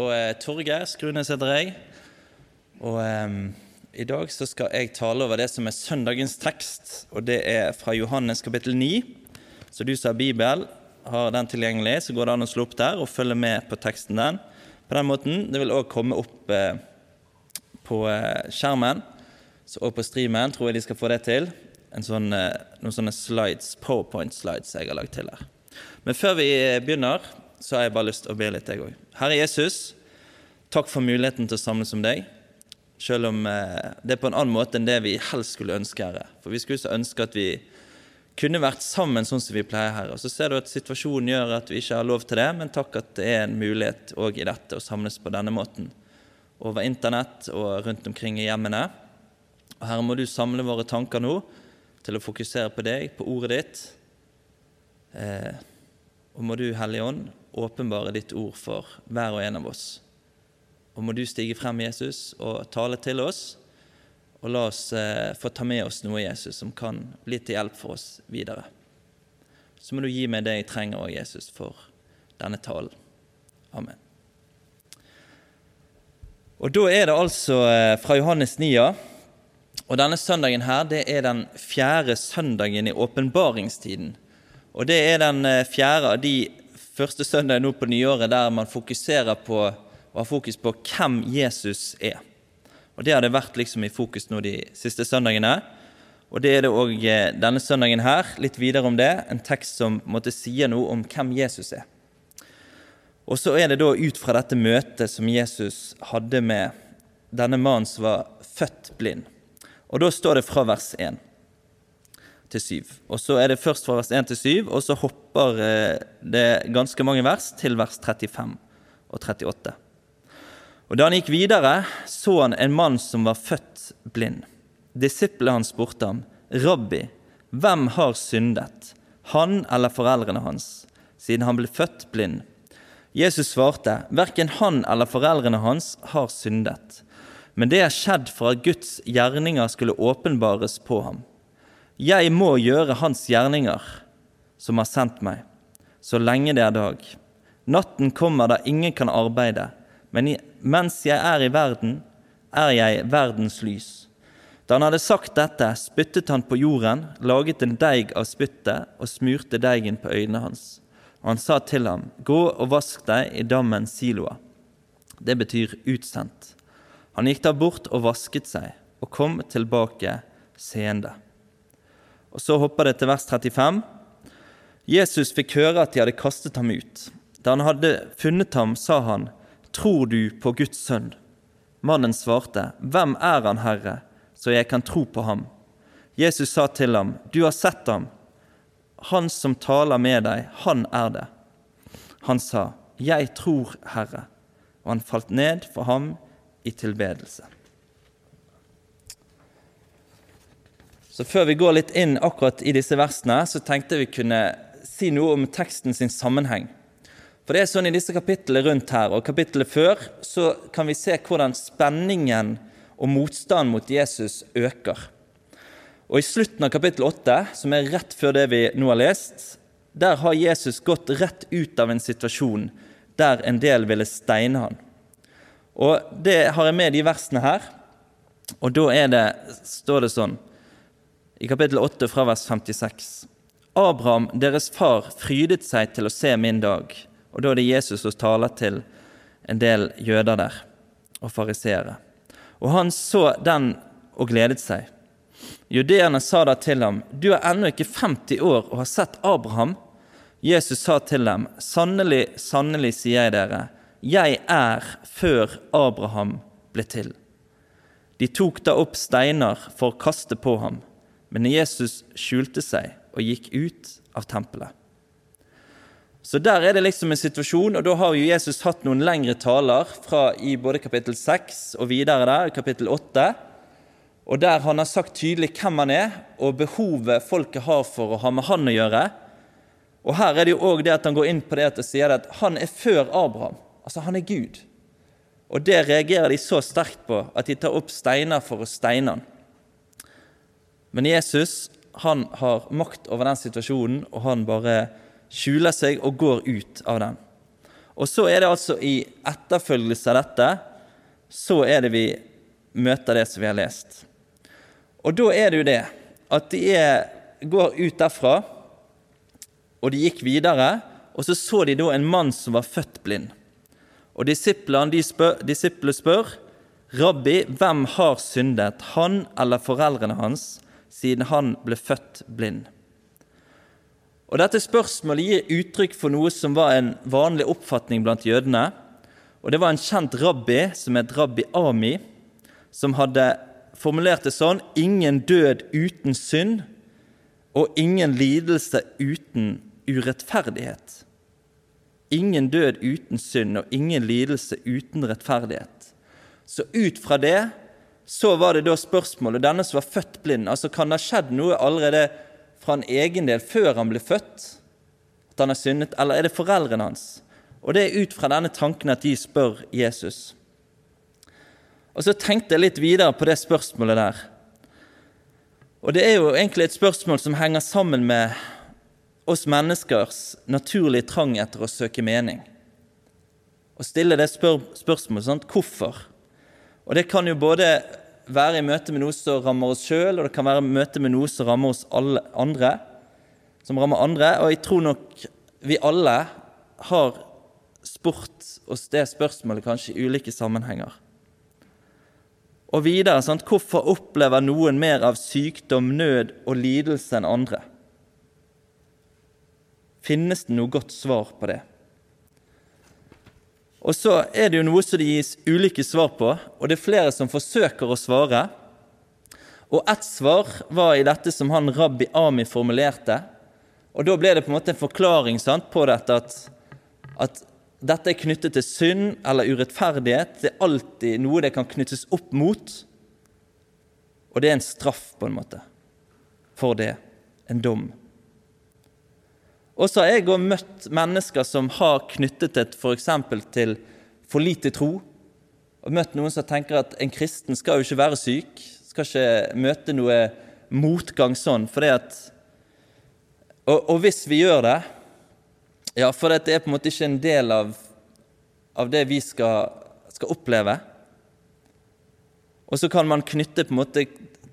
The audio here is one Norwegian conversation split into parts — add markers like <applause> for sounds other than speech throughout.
Og eh, Torgeir Skrunes heter jeg. Og eh, i dag så skal jeg tale over det som er søndagens tekst, og det er fra Johannes kapittel 9. Så du som har Bibel, har den tilgjengelig, så går det an å slå opp der og følge med på teksten den. På den måten. Det vil òg komme opp eh, på eh, skjermen så, og på streamen, tror jeg de skal få det til. En sånn, eh, noen sånne slides, powerpoint-slides jeg har lagd til her. Men før vi begynner, så har jeg bare lyst til å be litt, jeg òg. Herre Jesus, takk for muligheten til å samles om deg. Selv om eh, det er på en annen måte enn det vi helst skulle ønske, Herre. For vi skulle så ønske at vi kunne vært sammen sånn som vi pleier, Herre. Og så ser du at situasjonen gjør at vi ikke har lov til det, men takk at det er en mulighet òg i dette å samles på denne måten. Over internett og rundt omkring i hjemmene. Og Herre, må du samle våre tanker nå til å fokusere på deg, på ordet ditt. Eh, og må du, Hellige Ånd, åpenbare ditt ord for hver og en av oss. Og må du stige frem, Jesus, og tale til oss, og la oss eh, få ta med oss noe, Jesus, som kan bli til hjelp for oss videre. Så må du gi meg det jeg trenger òg, Jesus, for denne talen. Amen. Og Da er det altså eh, fra Johannes 9. Og denne søndagen her, det er den fjerde søndagen i åpenbaringstiden. Og det er den eh, fjerde av de første søndagene nå på nyåret der man fokuserer på og har fokus på hvem Jesus er. Og Det har det vært liksom i fokus nå de siste søndagene. Og det er det òg eh, denne søndagen her. Litt videre om det. En tekst som måtte sier noe om hvem Jesus er. Og så er det da ut fra dette møtet som Jesus hadde med denne mannen som var født blind. Og da står det fra vers 1 til 7. Og så er det først fra vers 1 til 7, og så hopper eh, det ganske mange vers til vers 35 og 38. Og Da han gikk videre, så han en mann som var født blind. Disiplene hans spurte ham, 'Rabbi, hvem har syndet, han eller foreldrene hans, siden han ble født blind?' Jesus svarte, 'Verken han eller foreldrene hans har syndet.' Men det er skjedd for at Guds gjerninger skulle åpenbares på ham. Jeg må gjøre hans gjerninger, som har sendt meg, så lenge det er dag. Natten kommer da ingen kan arbeide, men mens jeg er i verden, er jeg verdens lys. Da han hadde sagt dette, spyttet han på jorden, laget en deig av spyttet og smurte deigen på øynene hans. Og han sa til ham, Gå og vask deg i dammen Siloa. Det betyr utsendt. Han gikk da bort og vasket seg, og kom tilbake seende. Og Så hopper det til vers 35. Jesus fikk høre at de hadde kastet ham ut. Da han hadde funnet ham, sa han, Tror du på Guds sønn? Mannen svarte, Hvem er han, Herre, så jeg kan tro på ham? Jesus sa til ham, Du har sett ham. Han som taler med deg, han er det. Han sa, Jeg tror, Herre. Og han falt ned for ham i tilbedelse. Så Før vi går litt inn akkurat i disse versene, så tenkte vi kunne si noe om teksten sin sammenheng. For det er sånn I disse kapitlene rundt her og kapittelet før så kan vi se hvordan spenningen og motstanden mot Jesus øker. Og I slutten av kapittel 8, som er rett før det vi nå har lest, der har Jesus gått rett ut av en situasjon der en del ville steine han. Og Det har jeg med de versene her. Og da det, står det sånn i kapittel 8 fra vers 56. Abraham, deres far, frydet seg til å se min dag. Og da er det Jesus som taler til en del jøder der, og fariseere. Og han så den og gledet seg. Judeerne sa da til ham, Du er ennå ikke 50 år og har sett Abraham. Jesus sa til dem, Sannelig, sannelig, sier jeg dere, jeg er før Abraham ble til. De tok da opp steiner for å kaste på ham. Men Jesus skjulte seg og gikk ut av tempelet. Så der er det liksom en situasjon, og da har jo Jesus hatt noen lengre taler fra i både kapittel 6 og videre der, kapittel 8, og der han har sagt tydelig hvem han er, og behovet folket har for å ha med han å gjøre. Og her er det jo òg det at han går inn på det det sier at han er før Abraham. Altså, han er Gud. Og det reagerer de så sterkt på at de tar opp steiner for å steine han. Men Jesus han har makt over den situasjonen, og han bare skjuler seg og går ut av den. Og så er det altså i etterfølgelse av dette så er det vi møter det som vi har lest. Og da er det jo det at de er, går ut derfra, og de gikk videre, og så så de da en mann som var født blind. Og disiplene spør, disiplene spør, Rabbi, hvem har syndet, han eller foreldrene hans, siden han ble født blind? Og Dette spørsmålet gir uttrykk for noe som var en vanlig oppfatning blant jødene. Og Det var en kjent rabbi som het rabbi Ami, som hadde formulert det sånn ingen død uten synd og ingen lidelse uten urettferdighet. Ingen død uten synd og ingen lidelse uten rettferdighet. Så ut fra det så var det da spørsmålet denne som var født blind, altså kan det ha skjedd noe allerede en egen del før han ble født, at han har syndet, eller er det foreldrene hans? Og det er ut fra denne tanken at de spør Jesus. Og så tenkte jeg litt videre på det spørsmålet der. Og det er jo egentlig et spørsmål som henger sammen med oss menneskers naturlige trang etter å søke mening. Å stille det spør spørsmålet sånn, hvorfor. Og det kan jo både være i møte med noe som rammer oss sjøl, og det kan være i møte med noe som rammer oss alle andre. Som rammer andre. Og jeg tror nok vi alle har spurt oss det spørsmålet kanskje i ulike sammenhenger. Og videre sant? hvorfor opplever noen mer av sykdom, nød og lidelse enn andre? Finnes det noe godt svar på det? Og så er det jo noe som det gis ulike svar på, og det er flere som forsøker å svare. Og ett svar var i dette som han rabbi Ami formulerte. Og da ble det på en måte en forklaring sant, på dette at, at dette er knyttet til synd eller urettferdighet. Det er alltid noe det kan knyttes opp mot. Og det er en straff, på en måte, for det. En dom. Og så har jeg òg møtt mennesker som har knyttet det f.eks. til for lite tro. Og møtt noen som tenker at en kristen skal jo ikke være syk, skal ikke møte noe motgang sånn. Fordi at, og, og, hvis vi gjør det Ja, for det er på en måte ikke en del av, av det vi skal, skal oppleve. Og så kan man knytte på en måte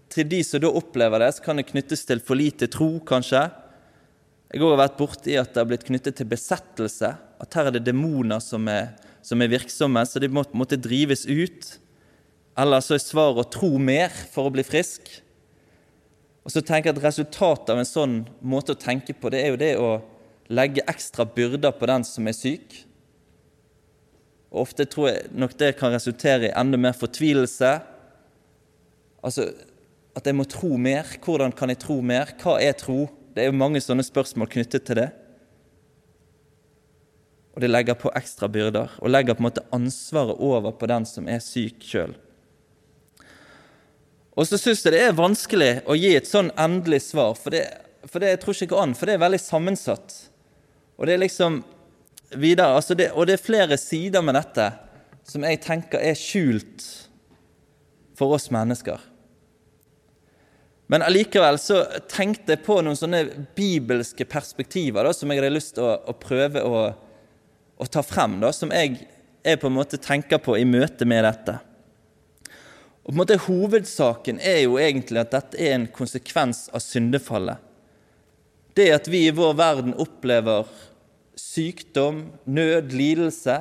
Til de som da opplever det, så kan det knyttes til for lite tro, kanskje jeg har vært borti at det har blitt knyttet til besettelse. At her er det demoner som er, som er virksomme, så de må, måtte drives ut. Eller så er svaret å tro mer for å bli frisk. Og så tenker jeg at Resultatet av en sånn måte å tenke på, det er jo det å legge ekstra byrder på den som er syk. Og Ofte tror jeg nok det kan resultere i enda mer fortvilelse. Altså at jeg må tro mer. Hvordan kan jeg tro mer? Hva er tro? Det er jo mange sånne spørsmål knyttet til det. Og det legger på ekstra byrder, og legger på en måte ansvaret over på den som er syk sjøl. Og så syns jeg det er vanskelig å gi et sånn endelig svar, for det, for det jeg tror ikke går an, for det er veldig sammensatt. Og det er liksom videre, altså det, og det er flere sider med dette som jeg tenker er skjult for oss mennesker. Men allikevel så tenkte jeg på noen sånne bibelske perspektiver da, som jeg hadde lyst til å, å, prøve å, å, ta frem, da, som jeg, jeg på en måte tenker på i møte med dette. Og på en måte Hovedsaken er jo egentlig at dette er en konsekvens av syndefallet. Det at vi i vår verden opplever sykdom, nød, lidelse,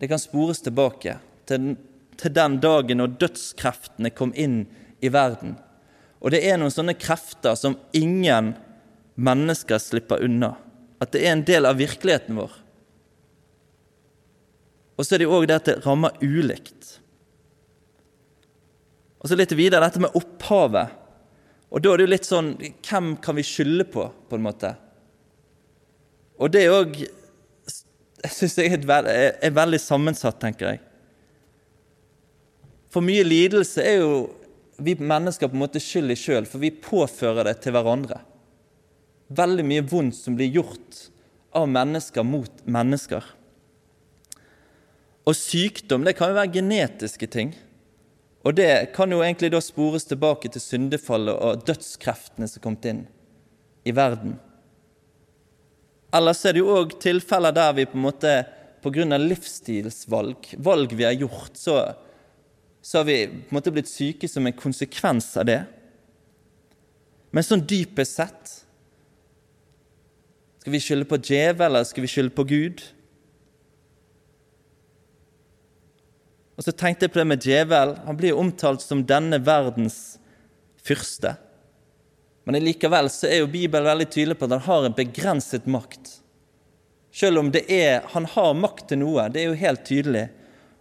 det kan spores tilbake til, til den dagen når dødskreftene kom inn i verden og det er noen sånne krefter som ingen mennesker slipper unna. At det er en del av virkeligheten vår. Og så er det òg det at det rammer ulikt. Og så litt videre dette med opphavet. Og da er det jo litt sånn Hvem kan vi skylde på, på en måte? Og det òg syns jeg er, er veldig sammensatt, tenker jeg. For mye lidelse er jo vi mennesker på en måte skyld i sjøl, for vi påfører det til hverandre. Veldig mye vondt som blir gjort av mennesker mot mennesker. Og sykdom det kan jo være genetiske ting. Og det kan jo egentlig da spores tilbake til syndefallet og dødskreftene som kom inn i verden. Ellers er det jo òg tilfeller der vi på en måte pga. livsstilsvalg, valg vi har gjort, så, så har vi på en måte blitt syke som en konsekvens av det. Men sånn dypest sett Skal vi skylde på djevel, eller skal vi skylde på Gud? Og så tenkte jeg på det med djevel. Han blir jo omtalt som denne verdens fyrste. Men likevel så er jo Bibelen veldig tydelig på at han har en begrenset makt. Selv om det er, han har makt til noe, det er jo helt tydelig.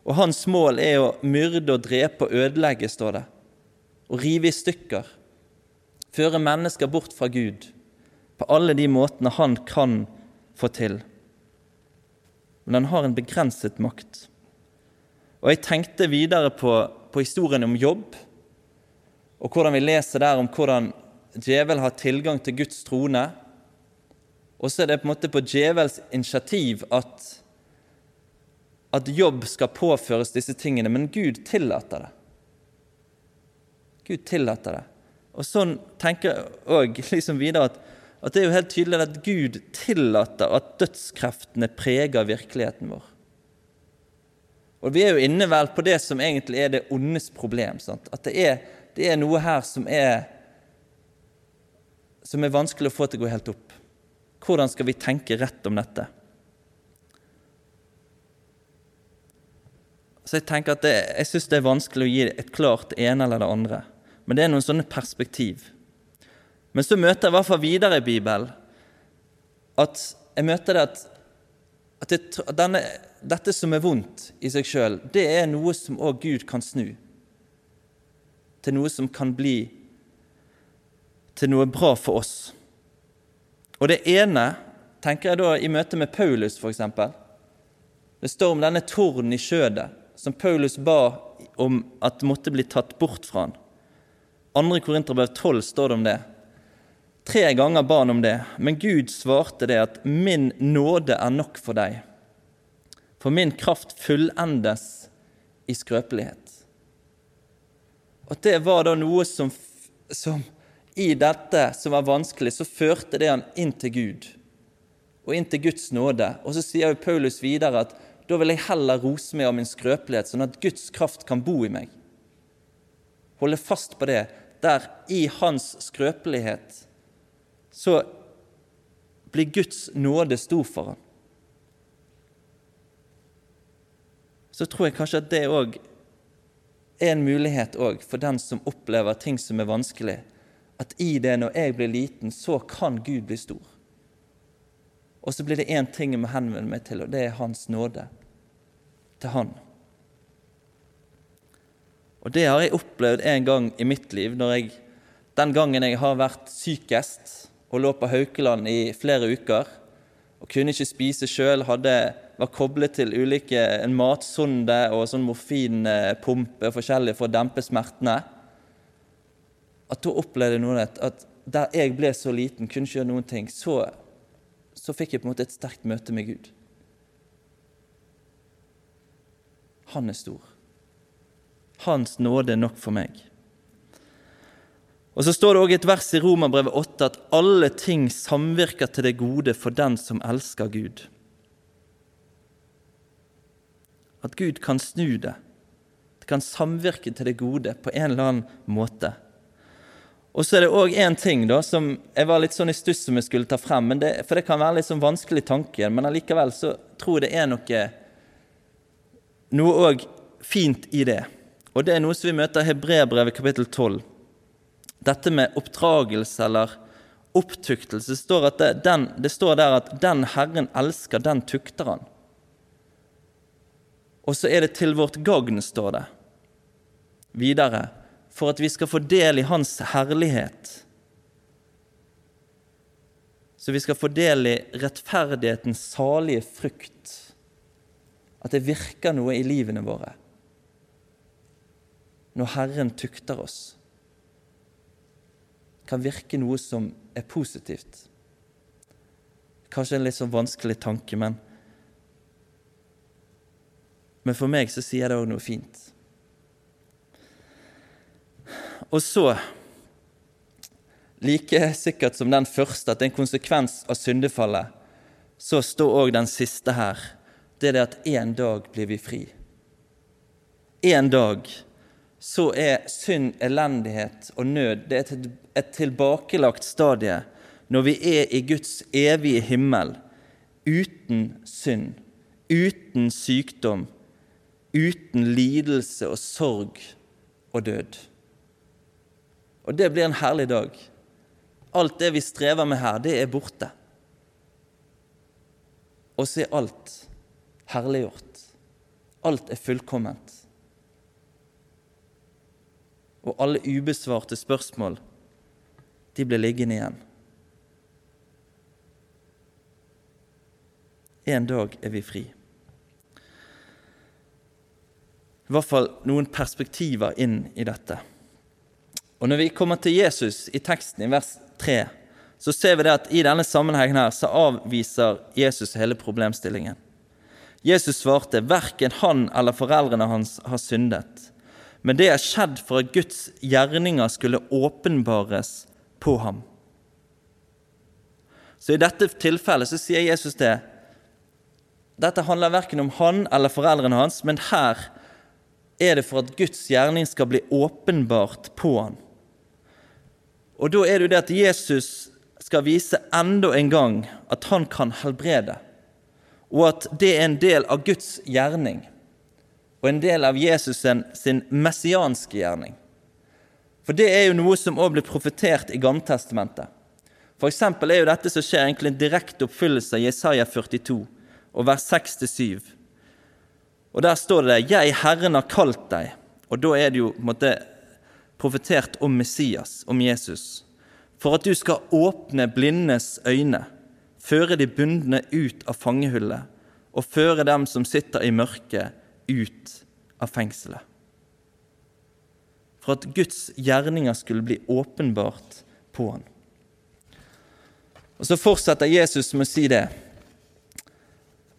Og hans mål er å myrde og drepe og ødelegge, står det. Å rive i stykker. Føre mennesker bort fra Gud på alle de måtene han kan få til. Men han har en begrenset makt. Og jeg tenkte videre på, på historien om jobb, og hvordan vi leser der om hvordan djevel har tilgang til Guds trone. Og så er det på en måte på djevels initiativ at, at jobb skal påføres disse tingene, men Gud tillater det. Gud tillater det. Og sånn tenker jeg òg liksom videre at, at det er jo helt tydelig at Gud tillater at dødskreftene preger virkeligheten vår. Og vi er jo inne vel på det som egentlig er det ondes problem. Sant? At det er, det er, noe her som er, som er vanskelig å få til å gå helt opp. Hvordan skal vi tenke rett om dette? Så Jeg tenker at det, jeg syns det er vanskelig å gi et klart ene eller det andre. Men det er noen sånne perspektiv. Men så møter jeg i hvert fall videre i Bibelen at jeg møter det at, at jeg, denne dette som er vondt i seg sjøl, det er noe som òg Gud kan snu til noe som kan bli til noe bra for oss. Og det ene tenker jeg da i møte med Paulus, f.eks. Det står om denne torden i skjødet som Paulus ba om at måtte bli tatt bort fra han. 2. Korinterbrev 12 står det om det. Tre ganger ba han om det, men Gud svarte det at 'min nåde er nok for deg'. For min kraft fullendes i skrøpelighet. Og det var da noe som, som I dette som var vanskelig, så førte det han inn til Gud og inn til Guds nåde. Og så sier jo Paulus videre at da vil jeg heller rose meg av min skrøpelighet, sånn at Guds kraft kan bo i meg. Holde fast på det, der i hans skrøpelighet så blir Guds nåde stor for ham. så tror jeg kanskje at det òg er en mulighet for den som opplever ting som er vanskelig, at i det, når jeg blir liten, så kan Gud bli stor. Og så blir det én ting jeg må henvende meg til, og det er Hans nåde til Han. Og det har jeg opplevd en gang i mitt liv, jeg, den gangen jeg har vært sykest og lå på Haukeland i flere uker og kunne ikke spise sjøl, var koblet til ulike en matsonde og sånn morfinpumpe forskjellig for å dempe smertene. At da opplevde jeg noe at der jeg ble så liten, kunne ikke gjøre noen ting, så, så fikk jeg på en måte et sterkt møte med Gud. Han er stor. Hans nåde er nok for meg. Og Så står det òg et vers i Romerbrevet 8 at alle ting samvirker til det gode for den som elsker Gud. At Gud kan snu det. Det kan samvirke til det gode på en eller annen måte. Og så er det òg én ting da, som jeg var litt sånn i stuss som jeg skulle ta frem. Det, for det kan være litt sånn vanskelig tanke, men allikevel så tror jeg det er noe noe òg fint i det. Og det er noe som vi møter i Hebreabrevet kapittel 12 dette med oppdragelse eller opptuktelse står, det, den, det står der at 'den Herren elsker, den tukter han'. Og så er det 'til vårt gagn', står det videre, for at vi skal få del i Hans herlighet. så vi skal få del i rettferdighetens salige frukt. At det virker noe i livene våre når Herren tukter oss. Kan virke noe som er positivt. Kanskje en litt sånn vanskelig tanke, men Men for meg så sier det òg noe fint. Og så Like sikkert som den første, at det er en konsekvens av syndefallet, så står òg den siste her. Det er det at en dag blir vi fri. En dag så er synd, elendighet og nød det er et tilbakelagt stadie når vi er i Guds evige himmel, uten synd, uten sykdom, uten lidelse og sorg og død. Og det blir en herlig dag. Alt det vi strever med her, det er borte. Og så er alt herliggjort. Alt er fullkomment. Og alle ubesvarte spørsmål, de blir liggende igjen. En dag er vi fri. I hvert fall noen perspektiver inn i dette. Og Når vi kommer til Jesus i teksten i vers 3, så ser vi det at i denne sammenhengen her så avviser Jesus hele problemstillingen. Jesus svarte verken han eller foreldrene hans har syndet, men det er skjedd for at Guds gjerninger skulle åpenbares på ham. Så i dette tilfellet så sier Jesus det. Dette handler verken om han eller foreldrene hans, men her er det for at Guds gjerning skal bli åpenbart på ham. Og da er det jo det at Jesus skal vise enda en gang at han kan helbrede, og at det er en del av Guds gjerning og en del av Jesus sin messianske gjerning. For det er jo noe som òg blir profetert i Gammeltestamentet. Eksempel er jo dette som skjer, egentlig en direkte oppfyllelse av Jesaja 42, og vers 6-7. Og Der står det 'Jeg, Herren, har kalt deg'. Og da er det jo på en måte profetert om Messias, om Jesus, for at du skal åpne blindes øyne, føre de bundne ut av fangehullet og føre dem som sitter i mørket, ut av fengselet. For at Guds gjerninger skulle bli åpenbart på han. Og Så fortsetter Jesus med å si det.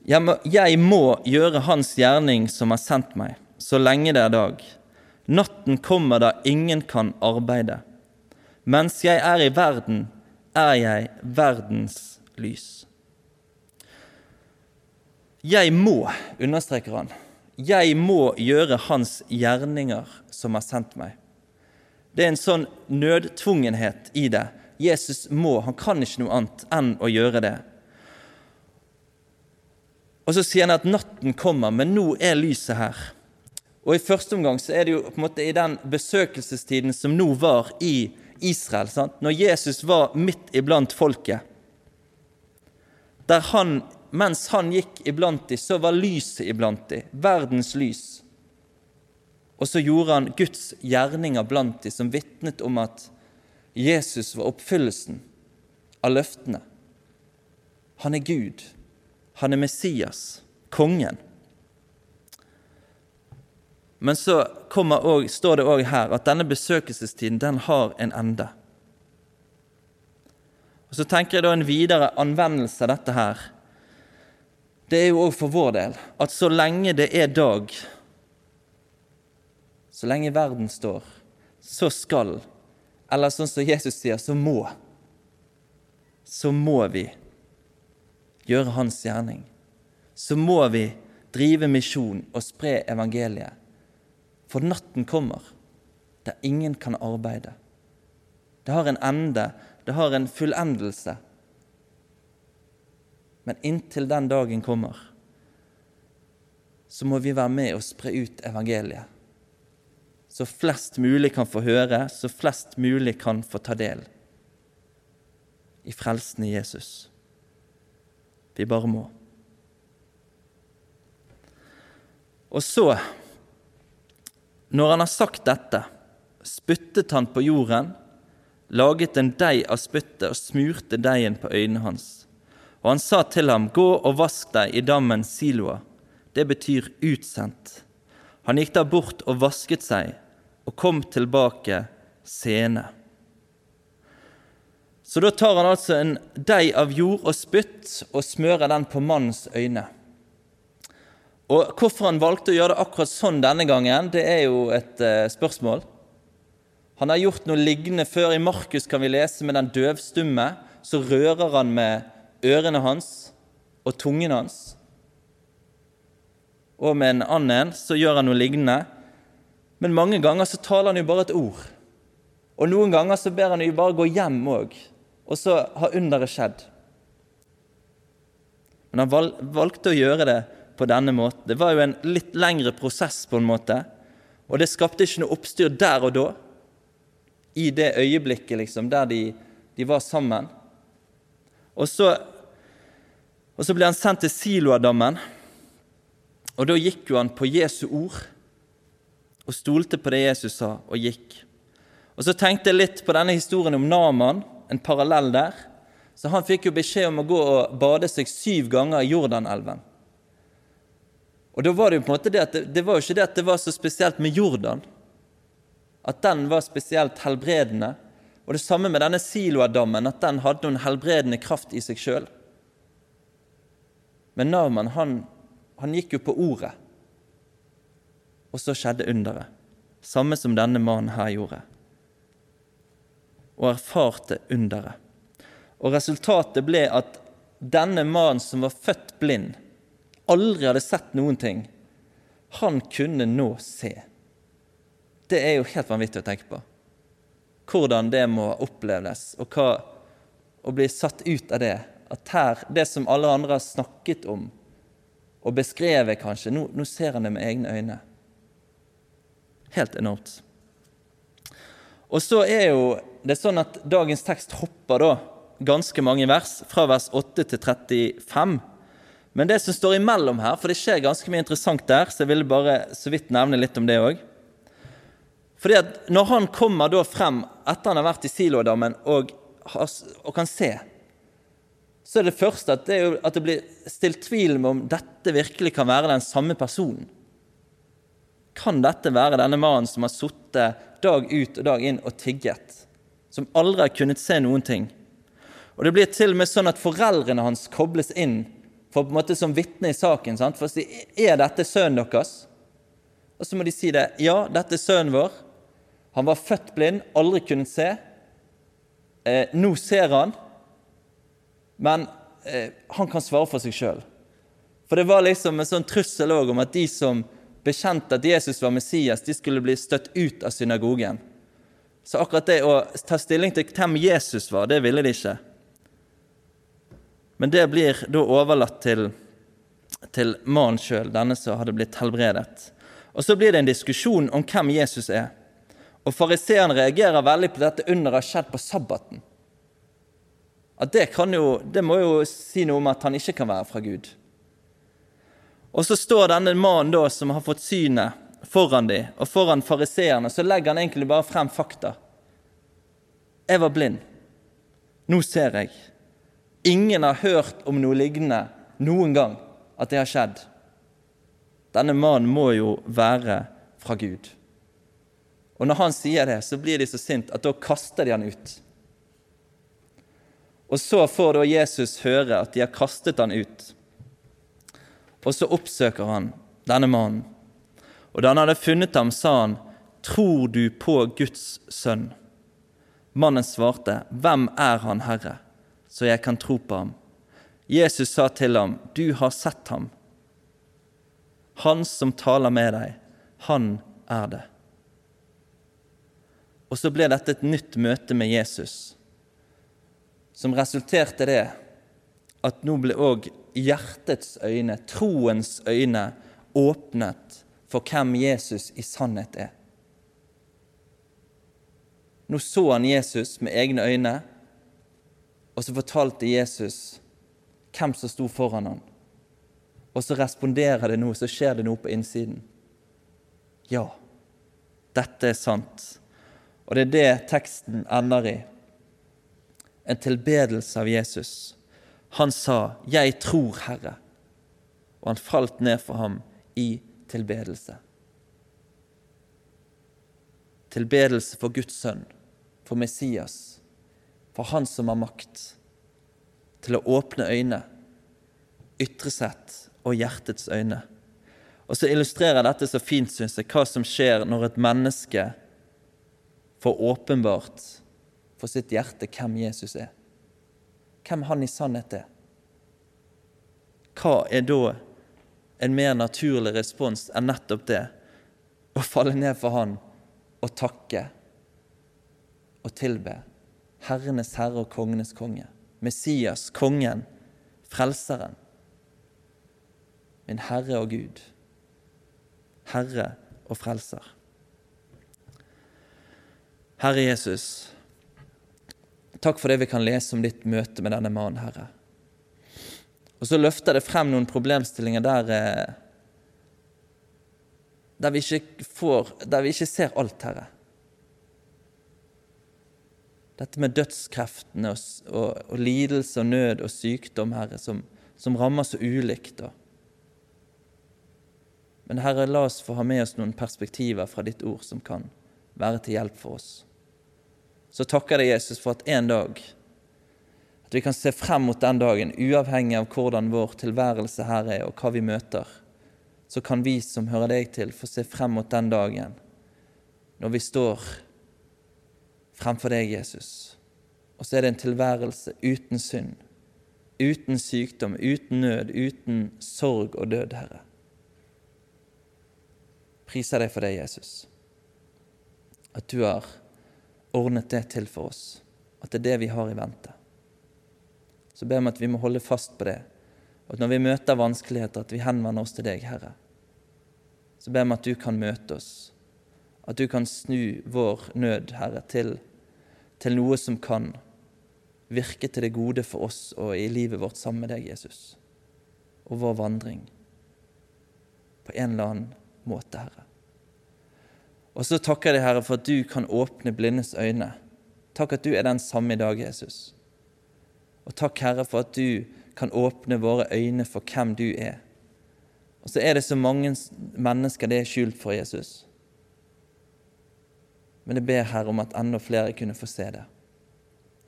Jeg må, jeg må gjøre Hans gjerning som har sendt meg, så lenge det er dag. Natten kommer da ingen kan arbeide. Mens jeg er i verden, er jeg verdens lys. Jeg må, understreker han, jeg må gjøre hans gjerninger som har sendt meg. Det er en sånn nødtvungenhet i det. Jesus må, han kan ikke noe annet enn å gjøre det. Og så sier han at natten kommer, men nå er lyset her. Og I første omgang så er det jo på en måte i den besøkelsestiden som nå var i Israel, sant? når Jesus var midt iblant folket. Der han, Mens han gikk iblant dem, så var lyset iblant dem, verdens lys. Og så gjorde han Guds gjerninger blant dem, som vitnet om at Jesus var oppfyllelsen av løftene. Han er Gud. Han er Messias, kongen. Men så også, står det òg her at denne besøkelsestiden den har en ende. Og Så tenker jeg da en videre anvendelse av dette her. Det er jo òg for vår del at så lenge det er dag, så lenge verden står, så skal, eller sånn som Jesus sier, så må, så må vi gjøre hans gjerning. Så må vi drive misjon og spre evangeliet. For natten kommer, der ingen kan arbeide. Det har en ende, det har en fullendelse. Men inntil den dagen kommer, så må vi være med og spre ut evangeliet. Så flest mulig kan få høre, så flest mulig kan få ta del i frelsen i Jesus. Vi bare må. Og så når han har sagt dette, spyttet han på jorden, laget en deig av spyttet og smurte deigen på øynene hans. Og han sa til ham, Gå og vask deg i dammen Siloa. Det betyr utsendt. Han gikk da bort og vasket seg, og kom tilbake sene. Så da tar han altså en deig av jord og spytt og smører den på mannens øyne. Og Hvorfor han valgte å gjøre det akkurat sånn denne gangen, det er jo et eh, spørsmål. Han har gjort noe lignende før. I Markus kan vi lese med den døvstumme. Så rører han med ørene hans og tungen hans. Og med en annen så gjør han noe lignende. Men mange ganger så taler han jo bare et ord. Og noen ganger så ber han jo bare gå hjem òg, og så har underet skjedd. Men han valgte å gjøre det på denne måten. Det var jo en litt lengre prosess, på en måte. Og det skapte ikke noe oppstyr der og da i det øyeblikket liksom, der de, de var sammen. Og så, og så ble han sendt til Siloadammen, og da gikk jo han på Jesu ord og stolte på det Jesus sa, og gikk. Og Så tenkte jeg litt på denne historien om Naman, en parallell der. Så Han fikk jo beskjed om å gå og bade seg syv ganger i Jordanelven. Og da var Det jo på en måte det at det, det var jo ikke det at det var så spesielt med Jordan, at den var spesielt helbredende. Og det samme med denne Siloadammen, at den hadde noen helbredende kraft i seg sjøl. Men Narman han, han gikk jo på ordet, og så skjedde underet. Samme som denne mannen her gjorde. Og erfarte underet. Og resultatet ble at denne mannen som var født blind, aldri hadde sett noen ting, han kunne nå se. Det er jo helt vanvittig å tenke på. Hvordan det må oppleves, og hva å bli satt ut av det. At her, det som alle andre har snakket om og beskrevet, kanskje, nå, nå ser han det med egne øyne. Helt enormt. Og så er jo det sånn at dagens tekst hopper da ganske mange vers, fra vers 8 til 35. Men det som står imellom her, for det skjer ganske mye interessant der, så jeg ville bare så vidt nevne litt om det òg. Fordi at Når han kommer da frem etter han har vært i Silodammen og, og, kan se, så er det første at det, at det blir stilt tvil om dette virkelig kan være den samme personen. Kan dette være denne mannen som har sittet dag ut og dag inn og tigget? Som aldri har kunnet se noen ting? Og Det blir til og med sånn at foreldrene hans kobles inn for på en måte som vitne i saken. Sant? For å si er dette sønnen deres? Og så må de si det. Ja, dette er sønnen vår. Han var født blind, aldri kunnet se. Eh, nå ser han, men eh, han kan svare for seg sjøl. For det var liksom en sånn trussel om at de som bekjente at Jesus var Messias, de skulle bli støtt ut av synagogen. Så akkurat det å ta stilling til hvem Jesus var, det ville de ikke. Men det blir da overlatt til, til mannen sjøl, denne som hadde blitt helbredet. Og så blir det en diskusjon om hvem Jesus er. Og fariseeren reagerer veldig på dette under har skjedd på sabbaten. At det, jo, det må jo si noe om at han ikke kan være fra Gud. Og så står denne mannen da, som har fått synet, foran dem, og foran fariseerne, så legger han egentlig bare frem fakta. Jeg var blind. Nå ser jeg. Ingen har hørt om noe lignende noen gang, at det har skjedd. Denne mannen må jo være fra Gud. Og når han sier det, så blir de så sint at da kaster de han ut. Og så får da Jesus høre at de har kastet han ut. Og så oppsøker han denne mannen. Og da han hadde funnet ham, sa han, 'Tror du på Guds sønn?' Mannen svarte, 'Hvem er han, Herre, så jeg kan tro på ham?' Jesus sa til ham, 'Du har sett ham.' Han som taler med deg, han er det. Og så ble dette et nytt møte med Jesus, som resulterte det at nå ble òg hjertets øyne, troens øyne, åpnet for hvem Jesus i sannhet er. Nå så han Jesus med egne øyne, og så fortalte Jesus hvem som sto foran ham. Og så responderer det noe, så skjer det noe på innsiden. Ja, dette er sant. Og det er det teksten ender i. en tilbedelse av Jesus. Han sa, 'Jeg tror, Herre', og han falt ned for ham i tilbedelse. Tilbedelse for Guds sønn, for Messias, for Han som har makt til å åpne øyne, ytre sett og hjertets øyne. Og så illustrerer dette så fint, syns jeg, hva som skjer når et menneske får åpenbart for sitt hjerte hvem Jesus er. Hvem han i sannhet er. Hva er da en mer naturlig respons enn nettopp det? Å falle ned for han og takke og tilbe Herrenes herre og kongenes konge. Messias, kongen, frelseren. Min Herre og Gud. Herre og frelser. Herre Jesus, takk for det vi kan lese om ditt møte med denne mannen, Herre. Og så løfter det frem noen problemstillinger der, eh, der, vi, ikke får, der vi ikke ser alt, Herre. Dette med dødskreftene og, og, og, lidelse og nød og sykdom, Herre, som, som rammer så ulikt. Da. Men Herre, la oss få ha med oss noen perspektiver fra ditt ord som kan være til hjelp for oss så takker jeg Jesus for at en dag at vi kan se frem mot den dagen, uavhengig av hvordan vår tilværelse her er, og hva vi møter. Så kan vi som hører deg til, få se frem mot den dagen når vi står fremfor deg, Jesus. Og så er det en tilværelse uten synd, uten sykdom, uten nød, uten sorg og død, Herre. Priser deg for det, Jesus, at du har ordnet det til for oss, at det er det vi har i vente. Så ber vi at vi må holde fast på det, og at når vi møter vanskeligheter, at vi henvender oss til deg, Herre. Så ber vi at du kan møte oss, at du kan snu vår nød, Herre, til, til noe som kan virke til det gode for oss og i livet vårt sammen med deg, Jesus, og vår vandring på en eller annen måte, Herre. Og så takker jeg deg, Herre, for at du kan åpne blindes øyne. Takk at du er den samme i dag, Jesus. Og takk, Herre, for at du kan åpne våre øyne for hvem du er. Og så er det så mange mennesker det er skjult for Jesus. Men jeg ber Herre om at enda flere kunne få se det.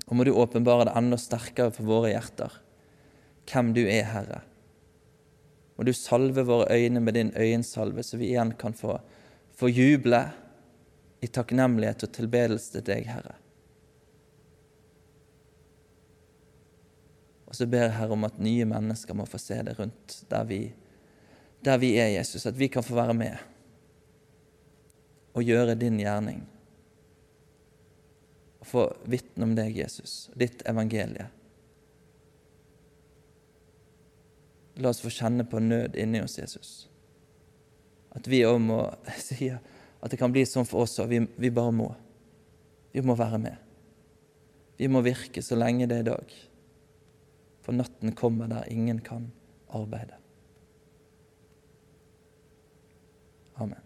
Og må du åpenbare det enda sterkere for våre hjerter, hvem du er, Herre. Må du salve våre øyne med din øyensalve, så vi igjen kan få få juble i takknemlighet og tilbedelse til deg, Herre. Og så ber jeg Herre om at nye mennesker må få se det rundt der vi, der vi er, Jesus. At vi kan få være med og gjøre din gjerning. Og få vitne om deg, Jesus, ditt evangelie. La oss få kjenne på nød inni oss, Jesus at vi òg må <laughs> si at det kan bli sånn for oss òg. Vi, vi, bare må. Vi må være med. Vi må virke så lenge det er dag. For natten kommer der ingen kan arbeide. Amen.